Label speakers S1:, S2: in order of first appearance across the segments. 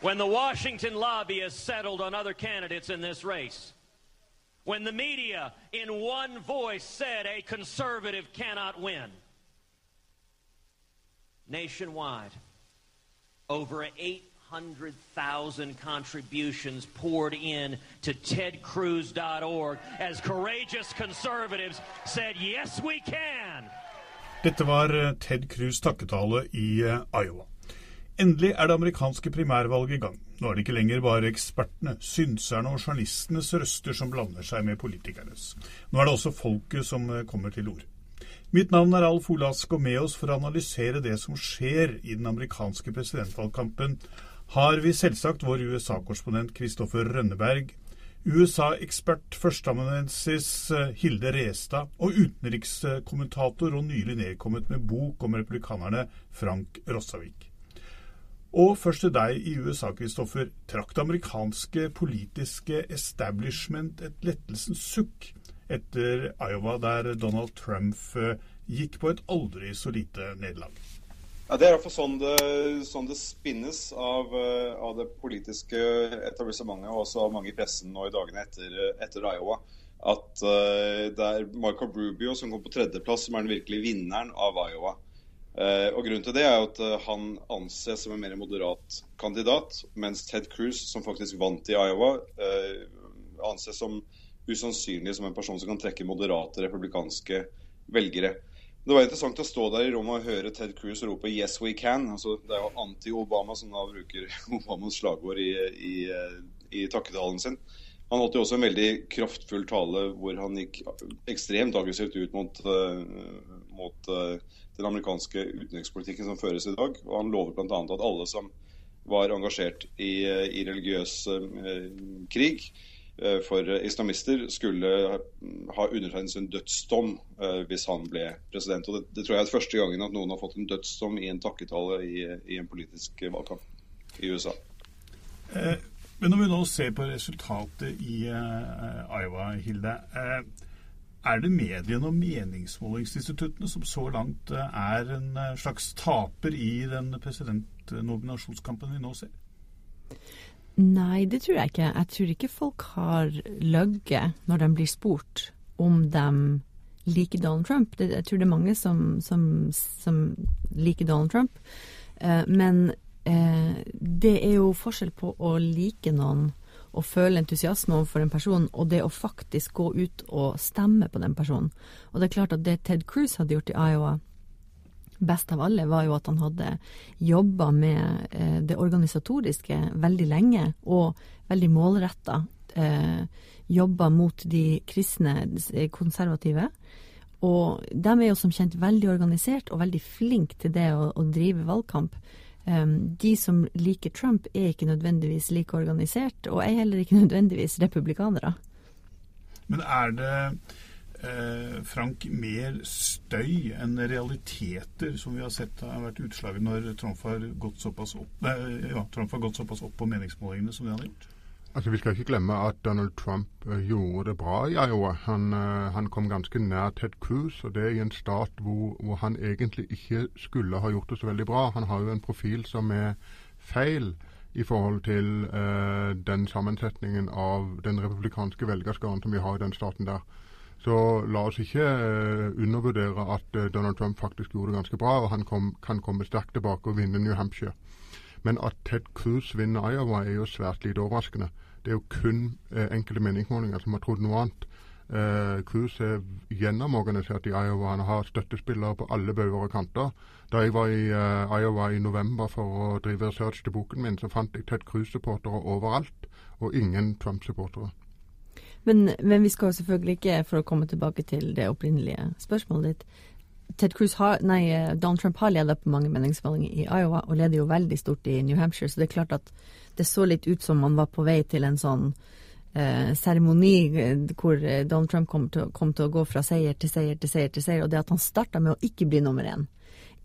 S1: When the Washington lobby has settled on other candidates in this race, when the media in one voice said a conservative cannot win, nationwide, over 800,000 contributions poured in to tedcruz.org as courageous conservatives said, yes, we can.
S2: Dette var eh, Ted Cruz' takketale i eh, Iowa. Endelig er det amerikanske primærvalget i gang. Nå er det ikke lenger bare ekspertene, synserne og journalistenes røster som blander seg med politikernes. Nå er det også folket som eh, kommer til ord. Mitt navn er Alf Olask, og med oss for å analysere det som skjer i den amerikanske presidentvalgkampen, har vi selvsagt vår USA-korrespondent Kristoffer Rønneberg, USA-ekspert førsteamanuensis eh, Hilde Restad og utenrikskommentator og nylig nedkommet med bok om republikanerne Frank Rossavik. Og først til deg i USA, Kristoffer. Trakk det amerikanske politiske establishment et lettelsens sukk etter Iowa, der Donald Trump eh, gikk på et aldri så lite nederlag?
S3: Ja, Det er iallfall sånn, sånn det spinnes av, eh, av, det politiske etablissementet og også av mange i pressen nå i dagene etter, etter Iowa. At uh, det er Michael Rubio som kom på tredjeplass, som er den virkelige vinneren av Iowa. Uh, og Grunnen til det er at uh, han anses som en mer moderat kandidat, mens Ted Cruz, som faktisk vant i Iowa, uh, anses som usannsynlig som en person som kan trekke moderate republikanske velgere. Det var interessant å stå der i rommet og høre Ted Cruz rope 'Yes, we can'. Altså, det er jo anti-Obama som da bruker Obamas slagord i, i, i takketalen sin. Han holdt jo også en veldig kraftfull tale hvor han gikk ekstremt aggressivt ut mot, mot den amerikanske utenrikspolitikken som føres i dag. Og han lover bl.a. at alle som var engasjert i, i religiøs eh, krig eh, for islamister, skulle ha undertegnet sin dødsdom eh, hvis han ble president. Og det, det, tror jeg er første gangen at noen har fått en dødsdom i en takketale i, i en politisk valgkamp i USA.
S2: Eh, men når vi nå ser på resultatet i uh, Iowa, Hilde. Er det mediene og meningsmålingsinstituttene som så langt eh, er en eh, slags taper i den presidentnominasjonskampen vi nå ser?
S4: Nei, det tror jeg ikke. Jeg tror ikke folk har løyet når de blir spurt om de liker Donald Trump. Jeg tror det er mange som, som, som liker Donald Trump. Eh, men det er jo forskjell på å like noen å føle entusiasme overfor en person, og det å faktisk gå ut og stemme på den personen. Og det er klart at det Ted Cruz hadde gjort i Iowa, best av alle, var jo at han hadde jobba med eh, det organisatoriske veldig lenge, og veldig målretta eh, jobba mot de kristne eh, konservative. Og de er jo som kjent veldig organisert og veldig flinke til det å, å drive valgkamp. De som liker Trump, er ikke nødvendigvis like organisert, og er heller ikke nødvendigvis republikanere.
S2: Men er det eh, Frank, mer støy enn realiteter som vi har sett har vært utslaget når Trump har gått såpass opp, eh, ja, har gått såpass opp på meningsmålingene som det han har gjort?
S5: Altså, Vi skal ikke glemme at Donald Trump uh, gjorde det bra i Iowa. Han, uh, han, kom ganske nær Ted Cruz, og det er i en stat hvor, hvor, han egentlig ikke skulle ha gjort det så veldig bra. Han har jo en profil som er feil i forhold til uh, den sammensetningen av den republikanske velgerskaren som vi har i den staten der. Så la oss ikke undervurdere at Donald Trump faktisk gjorde det ganske bra, og han kom, kan komme sterkt tilbake og vinne New Hampshire. Men at Ted Cruz vinner Iowa er jo svært lite overraskende. Det er jo kun eh, enkelte meningsmålinger som har trodd noe annet. Eh, Cruz er gjennomorganisert i Iowa. Han har støttespillere på alle bauger og kanter. Da jeg var i eh, Iowa i november for å drive research til boken min, så fant jeg Ted Cruz-supportere overalt, og ingen Trump-supportere.
S4: Men, men, vi skal selvfølgelig ikke, for å komme tilbake til det opprinnelige spørsmålet ditt Ted Cruz har, nei, Donald Trump har ledet på mange meningsmålinger i Iowa, og leder jo veldig stort i New Hampshire, så det er klart at det så litt ut som man var på vei til en sånn Eh, seremoni eh, hvor eh, Donald Trump kom til, kom til, å gå fra seier til seier til seier til seier, og det at han starta med å ikke bli nummer én,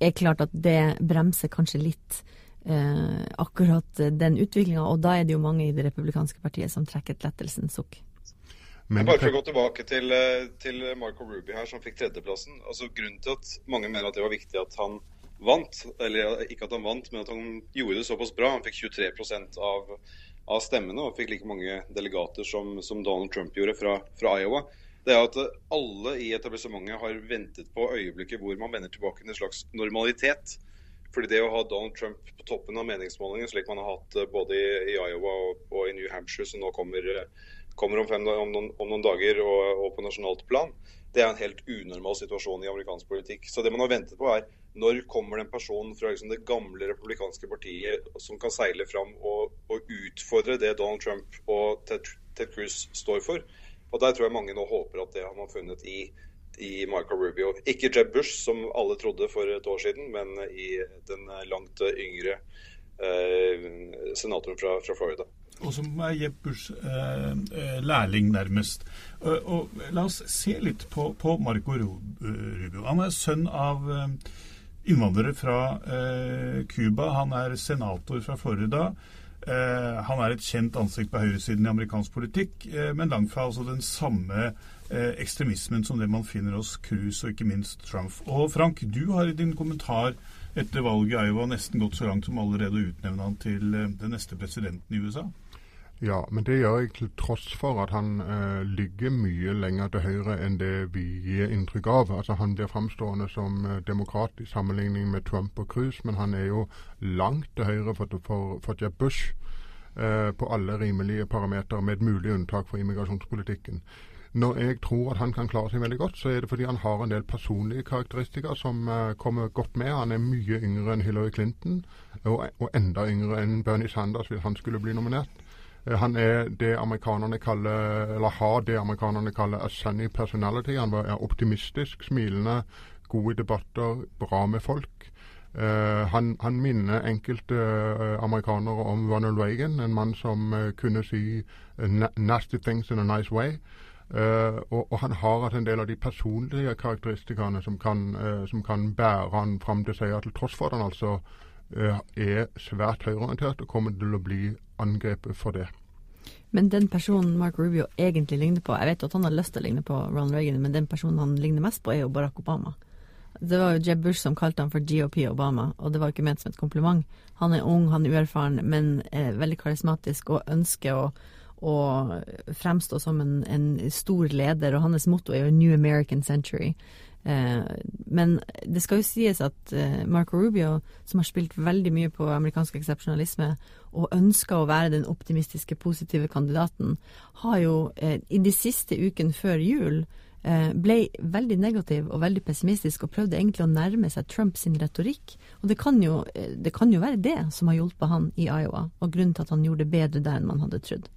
S4: er klart at det bremser kanskje litt eh, akkurat den utviklinga, og da er det jo mange i det republikanske partiet som trekker et lettelsens sukk.
S3: Men bare for å gå tilbake til, til Marco Ruby her, som fikk tredjeplassen. altså Grunnen til at mange mener at det var viktig at han vant, eller ikke at han vant, men at han gjorde det såpass bra. Han fikk 23% av av stemmene og fikk like mange delegater som, som Donald Trump gjorde fra, fra, Iowa. Det er at alle i etablissementet har ventet på øyeblikket hvor man vender tilbake til en slags normalitet. Fordi det å ha Donald Trump på toppen av meningsmålingen, slik man har hatt eh, både i, i Iowa og, og, i New Hampshire, som nå kommer, kommer om, fem, om, noen, om, noen, dager, og, og på nasjonalt plan, det er en helt unormal situasjon i amerikansk politikk. Så det man har ventet på, er når kommer det en person fra liksom, det gamle republikanske partiet som kan seile fram og, og utfordre det Donald Trump og Ted, Ted, Cruz står for? Og Der tror jeg mange nå håper at det har man funnet i, i Michael Rubio. Ikke Jeb Bush, som alle trodde for et år siden, men i den langt yngre eh, senatoren fra, fra Florida
S2: og som er Jeb Bush eh, eh, lærling, nærmest. Og, og, La oss se litt på, på Marco Rubio. Han er sønn av eh, innvandrere fra Cuba. Eh, han er senator fra Florida. Eh, han er et kjent ansikt på høyresiden i amerikansk politikk, men langt fra altså den samme ekstremismen som det man finner hos Cruz og ikke minst Trump. Og Frank, du har i din kommentar etter valget i Iowa nesten gått så langt som allerede å utnevne han til den neste presidenten i USA.
S5: Ja, men det gjør jeg til tross for at han eh, ligger mye lenger til høyre enn det vi gir inntrykk av. Altså Han blir framstående som eh, demokrat i sammenligning med Trump og Cruz, men han er jo langt til høyre for, for, for Jeb Bush eh, på alle rimelige parametere, med et mulig unntak for immigrasjonspolitikken. Når jeg tror at han kan klare seg veldig godt, så er det fordi han har en del personlige karakteristikker som uh, kommer godt med. Han er mye yngre enn Hillary Clinton, og, og enda yngre enn Bernie Sanders hvis han skulle bli nominert. Eh, han er det amerikanerne kaller, eller har det amerikanerne kaller a sunny personality. Han er optimistisk, smilende, god i debatter, bra med folk. Uh, han, han, minner enkelte uh, amerikanere om Ronald Reagan, en mann som uh, kunne si nasty things in a nice way. Og, og, han har hatt en del av de personlige karakteristikkene som kan, som kan bære han fram til seier, til tross for at han altså er svært høyreorientert og kommer til å bli angrepet for det.
S4: Men den personen Mark Rubio egentlig ligner på Jeg vet at han har lyst til å ligne på Ronald Reagan, men den personen han ligner mest på, er jo Barack Obama. Det var jo Jeb Bush som kalte han for GOP Obama, og det var ikke ment som et kompliment. Han er ung, han er uerfaren, men er veldig karismatisk og ønsker å, å fremstå som en, en, stor leder, og hans motto er jo 'New American Century'. Eh, men det skal jo sies at eh, Marco Rubio, som har spilt veldig mye på amerikansk eksepsjonalisme, og ønsker å være den optimistiske, positive kandidaten, har jo eh, i de siste ukene før jul ble veldig negativ og veldig pessimistisk og prøvde egentlig å nærme seg Trumps retorikk. Og det kan, jo, det kan jo være det som har hjulpet han i Iowa, og grunnen til at han gjorde det bedre der enn man hadde trodd.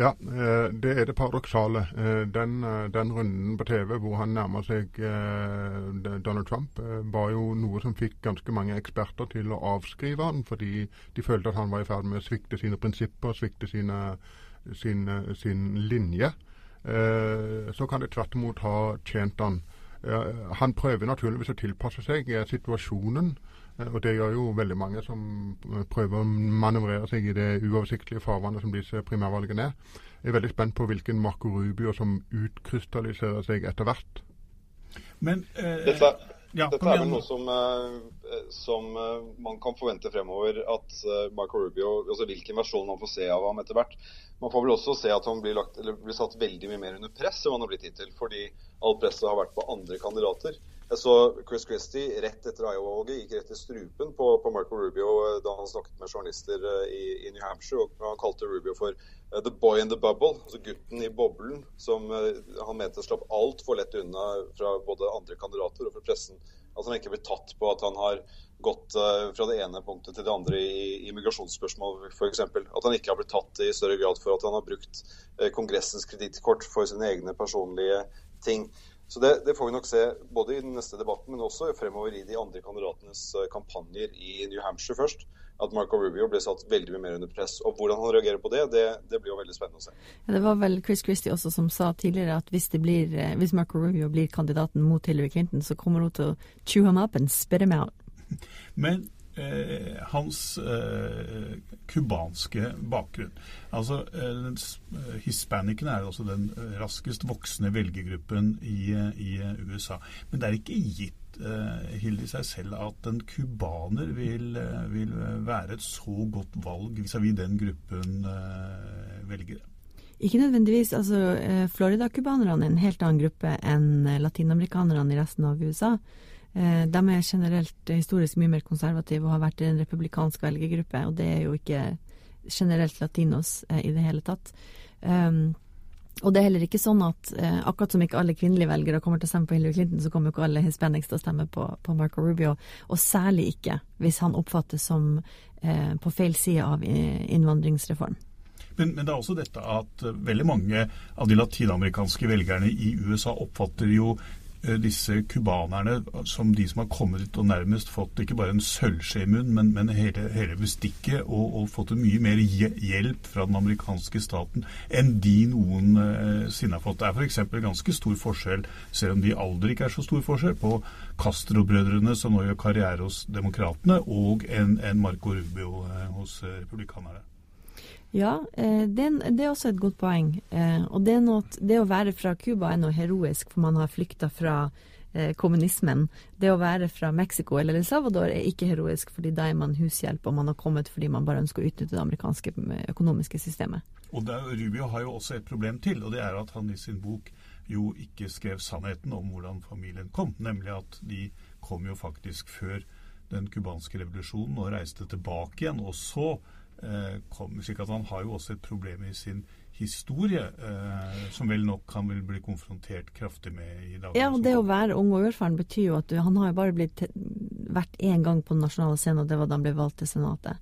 S5: Ja, eh, det er det paradoksale. Eh, den, eh, den, runden på TV hvor han nærmer seg Donald Trump, var jo noe som fikk ganske mange eksperter til å avskrive han, fordi de følte at han var i ferd med å svikte sine prinsipper, svikte sine, sin, sin, linje. Så kan det tvert imot ha tjent han. Han prøver naturligvis å tilpasse seg situasjonen. Eh, og det gjør jo veldig mange som eh, prøver å manøvrere seg i det uoversiktlige farvannet som disse primærvalgene er. Jeg er veldig spent på hvilken Marco Rubio som utkrystalliserer seg etter hvert.
S3: Men eh, dette, ja, dette er vel noe som, eh, som, man kan forvente fremover. At Marco Rubio, altså hvilken versjon man får se av ham etter hvert. Man får vel også se at han blir, lagt, blir satt veldig mye mer under press enn han har blitt hittil. Fordi all presset har vært på andre kandidater. Jeg så Chris Christie rett etter Iowa-valget gikk rett i strupen på, på, Marco Rubio eh, da han snakket med journalister eh, i, i, New Hampshire. og Han kalte Rubio for uh, 'the boy in the bubble', altså gutten i boblen. Som han mente slapp altfor lett unna fra både andre kandidater og fra pressen. At han ikke blir tatt på at han har gått fra det ene punktet til det andre i immigrasjonsspørsmål f.eks. At han ikke har blitt tatt i større grad for at han har brukt Kongressens kredittkort for sine egne personlige ting. Så det, det, får vi nok se både i den neste debatten, men også fremover i de andre kandidatenes eh, kampanjer i New Hampshire først. At Marco Rubio blir satt veldig mye mer under press. Og hvordan han reagerer på det, det, det blir jo veldig spennende å se.
S4: Ja, det var vel Chris Christie også som sa tidligere at hvis, blir, eh, hvis Marco Rubio blir kandidaten mot Hillary Clinton, så kommer hun til å chew him up and spit him out.
S2: Men hans kubanske eh, bakgrunn. Altså, eh, eh Hispanicen er altså den eh, raskest voksende velgergruppen i, i USA. Men det er ikke gitt eh, Hilde i seg selv at en cubaner vil, vil, være et så godt valg vis-à-vis den gruppen velgere.
S4: Ikke nødvendigvis. altså Florida-cubanerne er en helt annen gruppe enn latinamerikanerne i resten av USA. Eh, de er generelt historisk mye mer konservative og har vært i en republikansk velgergruppe, og det er jo ikke generelt latinos eh, i det hele tatt. Um, og det er heller ikke sånn at eh, akkurat som ikke alle kvinnelige velgere kommer til å stemme på Hillary Clinton, så kommer jo ikke alle hispanics til å stemme på, på, Marco Rubio. Og særlig ikke hvis han oppfattes som på feil side av innvandringsreform.
S2: Men, men, det er også dette at veldig mange av de latinamerikanske velgerne i USA oppfatter jo disse cubanerne som de som har kommet ut og nærmest fått ikke bare en sølvskje i munnen, men, men, hele, hele bestikket, og, og, fått mye mer hjelp fra den amerikanske staten enn de noensinne eh, har fått. Det er f.eks. ganske stor forskjell, selv om de i alder ikke er så stor forskjell, på Castro-brødrene, som nå gjør karriere hos Demokratene, og en, en Marco Rubio eh, hos eh, republikanerne.
S4: Ja, eh, det, er også et godt poeng. Eh, og det, noe, det, å være fra Cuba er noe heroisk, for man har flykta fra eh, kommunismen. Det å være fra Mexico eller El Salvador er ikke heroisk, fordi da er man hushjelp, og man har kommet fordi man bare ønsker å utnytte det amerikanske økonomiske systemet.
S2: Og der, Rubio har jo også et problem til, og det er at han i sin bok jo ikke skrev sannheten om hvordan familien kom, nemlig at de kom jo faktisk før den cubanske revolusjonen og reiste tilbake igjen. Og så Eh, kom, slik at han har jo også et problem i sin historie, eh, som vel nok han vil bli konfrontert kraftig med i dag.
S4: Ja, og det å være ung og uerfaren betyr jo at du, han har jo bare blitt vært én gang på den nasjonale scenen, og det var da han ble valgt til Senatet.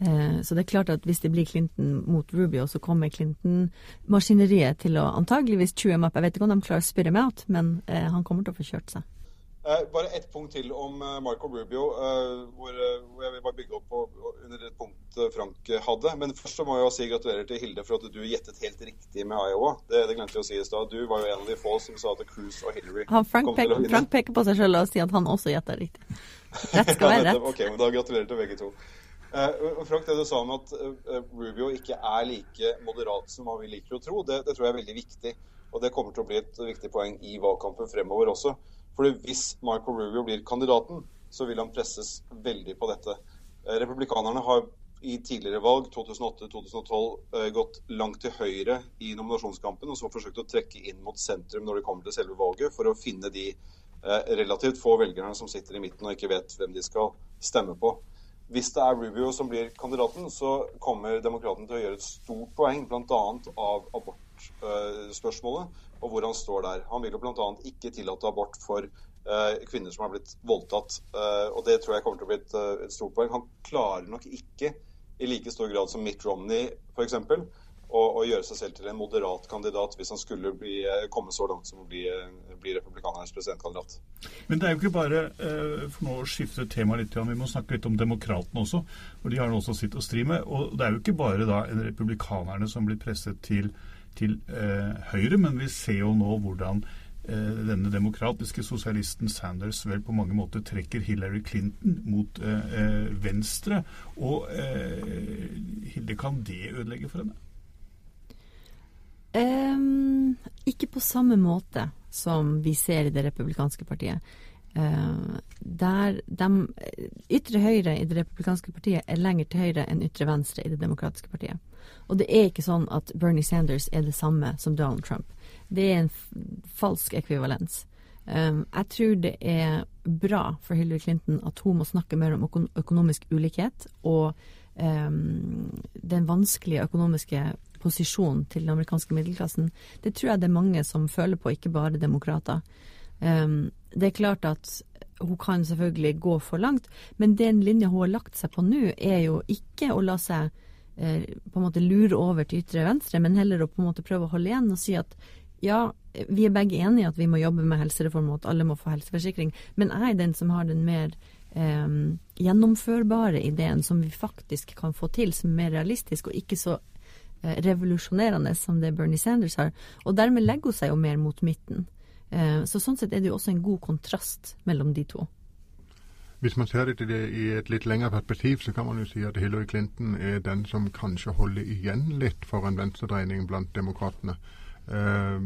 S4: Eh, så det er klart at hvis det blir Clinton mot Rubio, så kommer Clinton-maskineriet til å antageligvis chew him up. Jeg vet ikke om de klarer å spørre meg ut, men han kommer til å få kjørt seg.
S3: Eh, bare ett punkt til om eh, Marco Rubio, eh, hvor, jeg vil bare bygge opp på, under et punkt Frank hadde. Men først så må jeg jo si gratulerer til Hilde for at du gjettet helt riktig med Iowa. Det, det glemte jeg å si i stad. Du var jo en av de få som sa at Cruise og Hillary
S4: han, Frank, pek, Frank peker på seg selv og sier at han også gjetter riktig. Rett skal være rett.
S3: ok, men da gratulerer til begge to. Uh, Frank, det du sa om at Rubio ikke er like moderat som man vil liker å tro, det, det tror jeg er veldig viktig. Og det kommer til å bli et viktig poeng i valgkampen fremover også. Fordi hvis Michael Rubio blir kandidaten, så vil han presses veldig på dette. Eh, republikanerne har i tidligere valg, 2008-2012, eh, gått langt til høyre i nominasjonskampen og så forsøkt å trekke inn mot sentrum når det kommer til selve valget, for å finne de eh, relativt få velgerne som sitter i midten og ikke vet hvem de skal stemme på. Hvis det er Rubio som blir kandidaten, så kommer demokratene til å gjøre et stort poeng bl.a. av abortspørsmålet og hvor han står der. Han vil jo bl.a. ikke tillate abort for uh, kvinner som har blitt voldtatt. Uh, og Det tror jeg kommer til å bli et, uh, et, stort poeng. Han klarer nok ikke i like stor grad som Mitt Romney f.eks. Å, å gjøre seg selv til en moderat kandidat hvis han skulle bli, komme så langt som å bli, bli republikanernes presidentkandidat.
S2: Men det er jo ikke bare for nå å skifte tema litt, vi må snakke litt om demokratene også. for De har også sitt å stri med. og Det er jo ikke bare da en republikanerne som blir presset til til eh, Høyre, men vi ser jo nå hvordan eh, denne demokratiske sosialisten Sanders vel på mange måter trekker Hillary Clinton mot eh, venstre. Og Hilde, kan det ødelegge for henne?
S4: Um, ikke på samme måte som vi ser i det republikanske partiet. Uh, der de ytre høyre i det republikanske partiet er lenger til høyre enn ytre venstre i det demokratiske partiet. Og det er ikke sånn at Bernie Sanders er det samme som Donald Trump. Det er en falsk ekvivalens. Um, jeg tror det er bra for Hillary Clinton at hun må snakke mer om økonomisk ulikhet og um, den vanskelige økonomiske posisjonen til den amerikanske middelklassen. Det tror jeg det er mange som føler på, ikke bare demokrater. Um, det er klart at hun kan selvfølgelig gå for langt, men den linja hun har lagt seg på nå, er jo ikke å la seg eh, på en måte lure over til ytre venstre, men heller å på en måte prøve å holde igjen og si at ja, vi er begge enige i at vi må jobbe med helsereform og at alle må få helseforsikring, men jeg er den som har den mer eh, gjennomførbare ideen som vi faktisk kan få til, som er mer realistisk og ikke så eh, revolusjonerende som det Bernie Sanders har. Og dermed legger hun seg jo mer mot midten. Eh, så sånn sett er det jo også en god kontrast mellom de to.
S5: Hvis man ser det i et litt lengre perspektiv, så kan man jo si at Hillary Clinton er den som kanskje holder igjen litt for en venstredreining blant demokratene. Eh,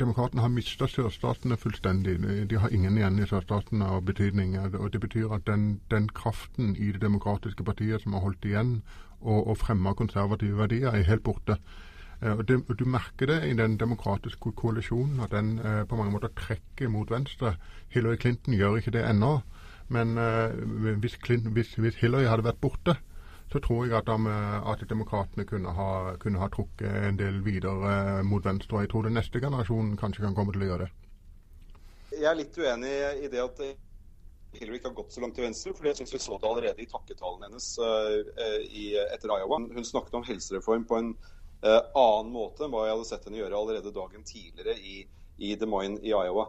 S5: demokratene har mista sørstatene fullstendig. De har ingen igjen i sørstatene av betydning. og Det betyr at den, den, kraften i det demokratiske partiet som har holdt igjen og, og fremma konservative verdier, er helt borte. Eh, og det, Du merker det i den demokratiske koalisjonen, at den eh, på mange måter trekker mot venstre. Hillary Clinton gjør ikke det ennå. Men uh, hvis, Clinton, hvis, hvis, Hillary hadde vært borte, så tror jeg at, at demokratene kunne ha, kunne ha, trukket en del videre mot venstre. Og jeg tror den neste generasjonen kanskje kan komme til å gjøre det.
S3: Jeg er litt uenig i det at Hillary ikke har gått så langt til venstre. for jeg synes Vi så det allerede i takketalen hennes uh, i, etter Iowa. Hun snakket om helsereform på en uh, annen måte enn hva jeg hadde sett henne gjøre allerede dagen tidligere i, i Des Moines i Iowa.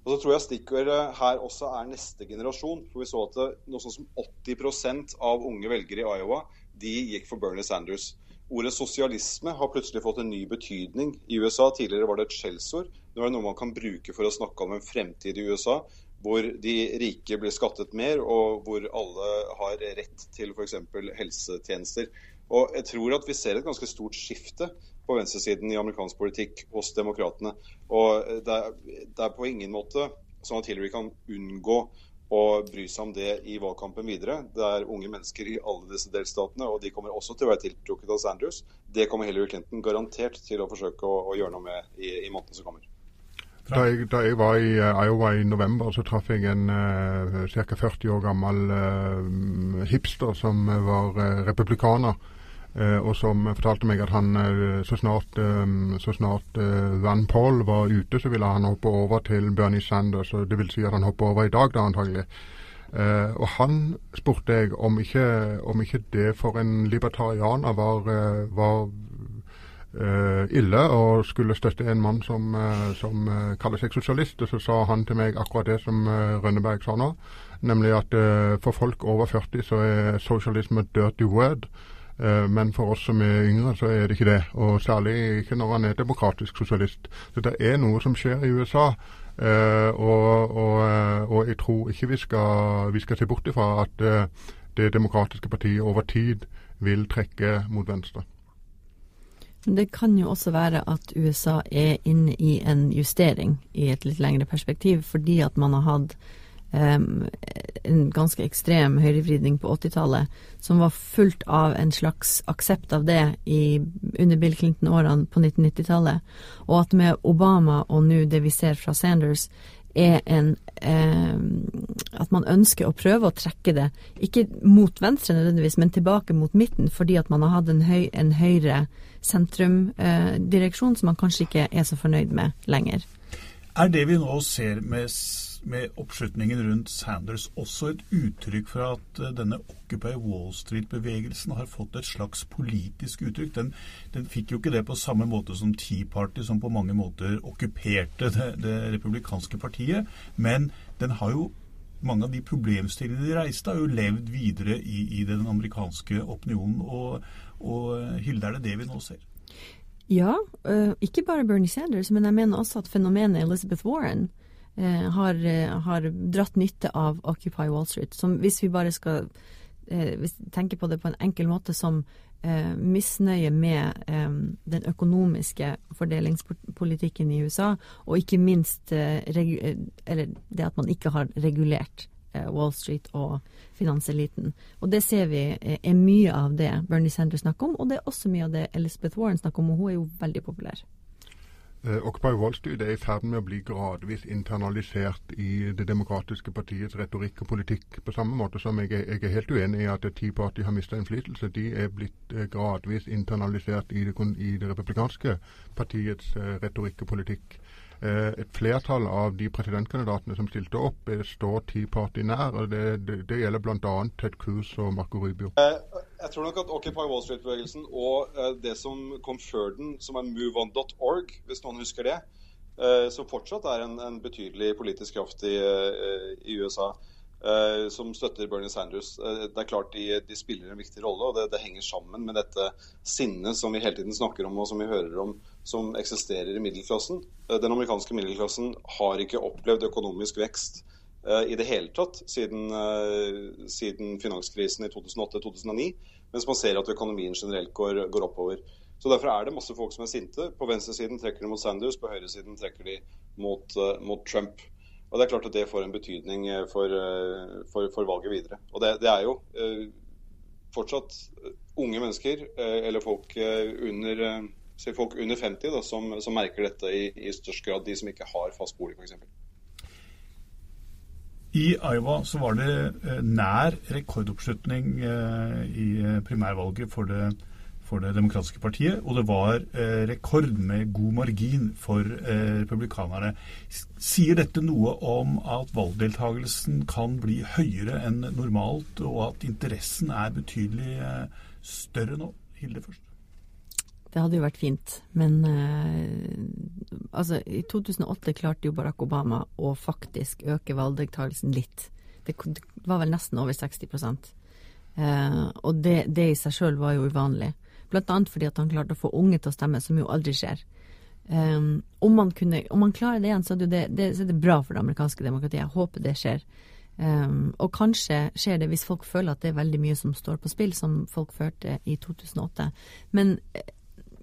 S3: Og så tror jeg stikkordet her også er neste generasjon. for Vi så at noe sånn som 80% av unge velgere i Iowa de gikk for Bernie Sanders. Ordet sosialisme har plutselig fått en ny betydning i USA. Tidligere var det et skjellsord. Nå er det noe man kan bruke for å snakke om en fremtid i USA hvor de rike blir skattet mer, og hvor alle har rett til f.eks. helsetjenester. Og jeg tror at vi ser et ganske stort skifte på venstresiden i amerikansk politikk hos demokratene. Og det er, det er, på ingen måte sånn at Hillary kan unngå å bry seg om det i valgkampen videre. Det er unge mennesker i alle disse delstatene, og de kommer også til å være tiltrukket av Sanders. Det kommer Hillary Clinton garantert til å forsøke å, å gjøre noe med i, i månedene som kommer.
S5: Da jeg, da jeg, var i uh, Iowa i november, så traff jeg en uh, ca. 40 år gammel uh, hipster som var uh, republikaner. Eh, og som fortalte meg at han eh, så snart, eh, så snart Van Paul var ute, så ville han hoppe over til Bernie Sanders. og Det vil si at han hopper over i dag, da antagelig. og han spurte jeg om ikke, om ikke det for en libertarianer var, var ille og skulle støtte en mann som, som kaller seg sosialist. Så sa han til meg akkurat det som Rønneberg sa nå, nemlig at for folk over 40 så er sosialisme dirty word. Eh, men for oss som er yngre, så er det ikke det. Og særlig ikke når han er demokratisk sosialist. Så det er noe som skjer i USA. Eh, og, og, eh, og jeg tror ikke vi skal, vi skal se bort ifra at det demokratiske partiet over tid vil trekke mot venstre.
S4: Det kan jo også være at USA er inne i en justering i et litt lengre perspektiv, fordi at man har hatt en ganske ekstrem høyrevridning på 80-tallet, som var fullt av en slags aksept av det i, under Bill Clinton-årene på 1990-tallet. Og at med Obama og nå det vi ser fra Sanders, er en eh, At man ønsker å prøve å trekke det, ikke mot venstre nødvendigvis, men tilbake mot midten, fordi at man har hatt en, høy, en høyre sentrumdireksjon eh, som man kanskje ikke er så fornøyd med lenger.
S2: Er det vi nå ser med med oppslutningen rundt Sanders også et uttrykk for at eh, denne Occupy Wall Street-bevegelsen har fått et slags politisk uttrykk. Den, den, fikk jo ikke det på samme måte som Tea Party, som på mange måter okkuperte det, det republikanske partiet. Men den har jo mange av de problemstillingene de reiste, har jo levd videre i, i den amerikanske opinionen. Og, og Hilde, er det det vi nå ser?
S4: Ja, øh, ikke bare Bernie Sanders, men jeg mener også at fenomenet Elizabeth Warren Eh, har, eh, har, dratt nytte av Occupy Wall Street. Som hvis vi bare skal eh, tenke på det på en enkel måte som eh, misnøye med eh, den økonomiske fordelingspolitikken i USA, og ikke minst eh, eller det at man ikke har regulert Wall Street og finanseliten. Og det ser vi er mye av det Bernie Sanders snakker om, og det er også mye av det Elizabeth Warren snakker om, og hun er jo veldig populær.
S5: Uh, Occupy Wall Street er i ferd med å bli gradvis internalisert i Det demokratiske partiets retorikk og politikk. På samme måte som jeg jeg er helt uenig i at Tea Party har mista innflytelse. De er blitt uh, gradvis internalisert i det, i det republikanske partiets uh, retorikk og politikk. Et flertall av de presidentkandidatene som stilte opp, står Tea Party nær. og Det, det, det gjelder bl.a. Ted Cruz og Marco Rubio.
S3: Jeg tror nok at Occupy Wall Street-bevegelsen og det som kom før den, som er moveon.org, hvis noen husker det, som fortsatt er en, en betydelig politisk kraft i, i USA, som støtter Bernie Sanders. Det er klart de, de spiller en viktig rolle, og det, det, henger sammen med dette sinnet som vi hele tiden snakker om, og som vi hører om, som eksisterer i middelklassen. Den amerikanske middelklassen har ikke opplevd økonomisk vekst i det hele tatt siden, siden finanskrisen i 2008-2009, mens man ser at økonomien generelt går, går, oppover. Så Derfor er det masse folk som er sinte. På venstresiden trekker de mot Sanders, på høyresiden trekker de mot, mot Trump. Og Det er klart at det får en betydning for, for, for valget videre. Og det, det er jo eh, fortsatt unge mennesker, eh, eller folk under, eh, folk under 50, da, som, som, merker dette i, i, størst grad. De som ikke har fast bolig, f.eks.
S2: I Iowa så var det nær rekordoppslutning i primærvalget for det for Det demokratiske partiet, og det var eh, rekord med god margin for eh, republikanerne. Sier dette noe om at valgdeltagelsen kan bli høyere enn normalt, og at interessen er betydelig eh, større nå? Hilde først.
S4: Det hadde jo vært fint, men eh, altså, i 2008 klarte jo Barack Obama å faktisk øke valgdeltakelsen litt. Det, var vel nesten over 60 eh, Og det, det i seg sjøl var jo uvanlig. Blant annet fordi at han klarte å få unge til å stemme, som jo aldri skjer. Eh, om, man kunne, om, man klarer det igjen, så er det, det, så er det, bra for det amerikanske demokratiet. Jeg håper det skjer. Um, og kanskje skjer det hvis folk føler at det er veldig mye som står på spill, som folk følte i 2008. Men eh,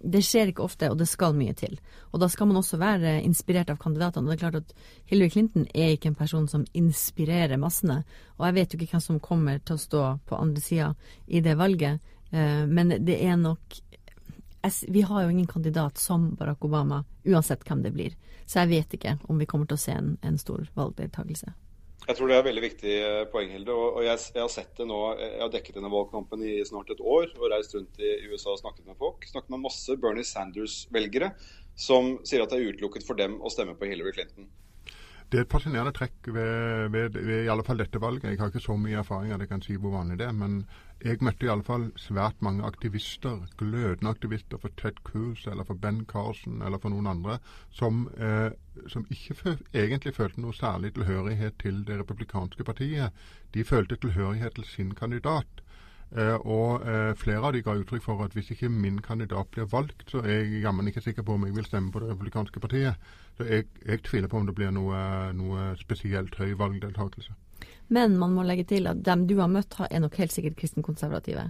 S4: det skjer ikke ofte, og det skal mye til. Og da skal man også være inspirert av kandidatene. Og det er klart at Hillary Clinton er ikke en person som inspirerer massene. Og jeg vet jo ikke hvem som kommer til å stå på andre sida i det valget. Eh, men det er nok Vi har jo ingen kandidat som Barack Obama, uansett hvem det blir. Så jeg vet ikke om vi kommer til å se en, en stor valgdeltakelse.
S3: Jeg tror det er veldig viktig eh, poeng, Hilde. og jeg, jeg, har sett det nå, jeg har dekket denne valgkampen i snart et år og reist rundt i USA og snakket med folk. Snakket med masse Bernie Sanders-velgere som sier at det er utelukket for dem å stemme på Hillary Clinton.
S5: Det er et fascinerende trekk ved, ved, ved, i alle fall dette valget. Jeg har ikke så mye erfaring at jeg kan si hvor vanlig det er. Men jeg møtte i alle fall svært mange aktivister, glødende aktivister for Ted Cruz eller for Ben Carson eller for noen andre, som, eh, som ikke føl egentlig følte noe særlig tilhørighet til det republikanske partiet. De følte tilhørighet til sin kandidat. Eh, og eh, flere av de ga uttrykk for at hvis ikke min kandidat blir valgt, så er jeg jammen ikke sikker på om jeg vil stemme på det republikanske partiet. Så jeg, jeg tviler på om det blir noe, noe spesielt høy valgdeltakelse.
S4: Men man må legge til at dem du har møtt, er nok helt sikkert kristenkonservative.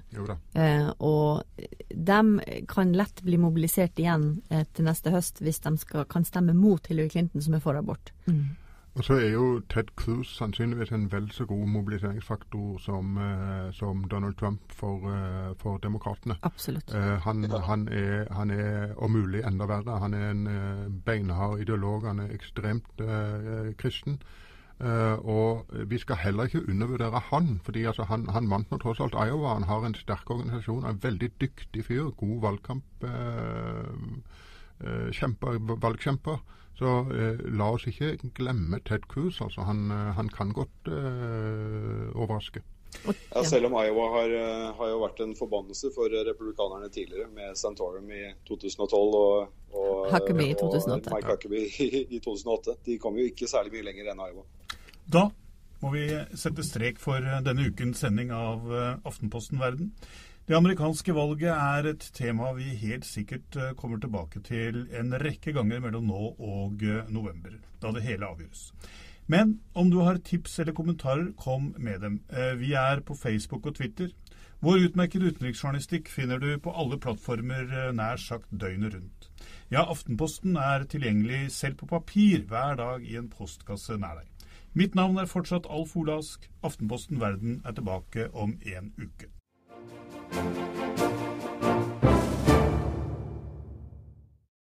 S4: Eh, og dem kan lett bli mobilisert igjen eh, til neste høst hvis de skal, kan stemme mot Hillary Clinton, som er for abort. Mm.
S5: Og så er jo Ted Cruz sannsynligvis en vel så god mobiliseringsfaktor som, eh, som Donald Trump for, eh, for demokratene.
S4: Absolutt.
S5: Eh, han, han, er, han, er, om mulig enda verre. Han er en beinhard ideolog. Han er ekstremt eh, kristen. Eh, og vi skal heller ikke undervurdere han. fordi altså, han, han, vant nå tross alt Iowa. Han har en sterk organisasjon, en veldig dyktig fyr. God valgkamp. Kjemper, valgkjemper. Så eh, la oss ikke glemme Ted Cruz. altså Han, eh, han kan godt eh, overraske.
S3: Ja, selv om Iowa har, eh, har, jo vært en forbannelse for republikanerne tidligere, med Santorum i 2012 og, og,
S4: Huckabee i 2008.
S3: og Mike Huckabee i, i 2008. De kom jo ikke særlig mye lenger enn Iowa.
S2: Da må vi sette strek for denne ukens sending av Aftenposten Verden. Det amerikanske valget er et tema vi helt sikkert eh, kommer tilbake til en rekke ganger mellom nå og eh, november, da det hele avgjøres. Men om du har tips eller kommentarer, kom med dem. Eh, vi er på Facebook og Twitter. Vår utmerkede utenriksjournalistikk finner du på alle plattformer nær sagt døgnet rundt. Ja, Aftenposten er tilgjengelig selv på papir hver dag i en postkasse nær deg. Mitt navn er fortsatt Alf Olask. Aftenposten Verden er tilbake om en uke. Thank you.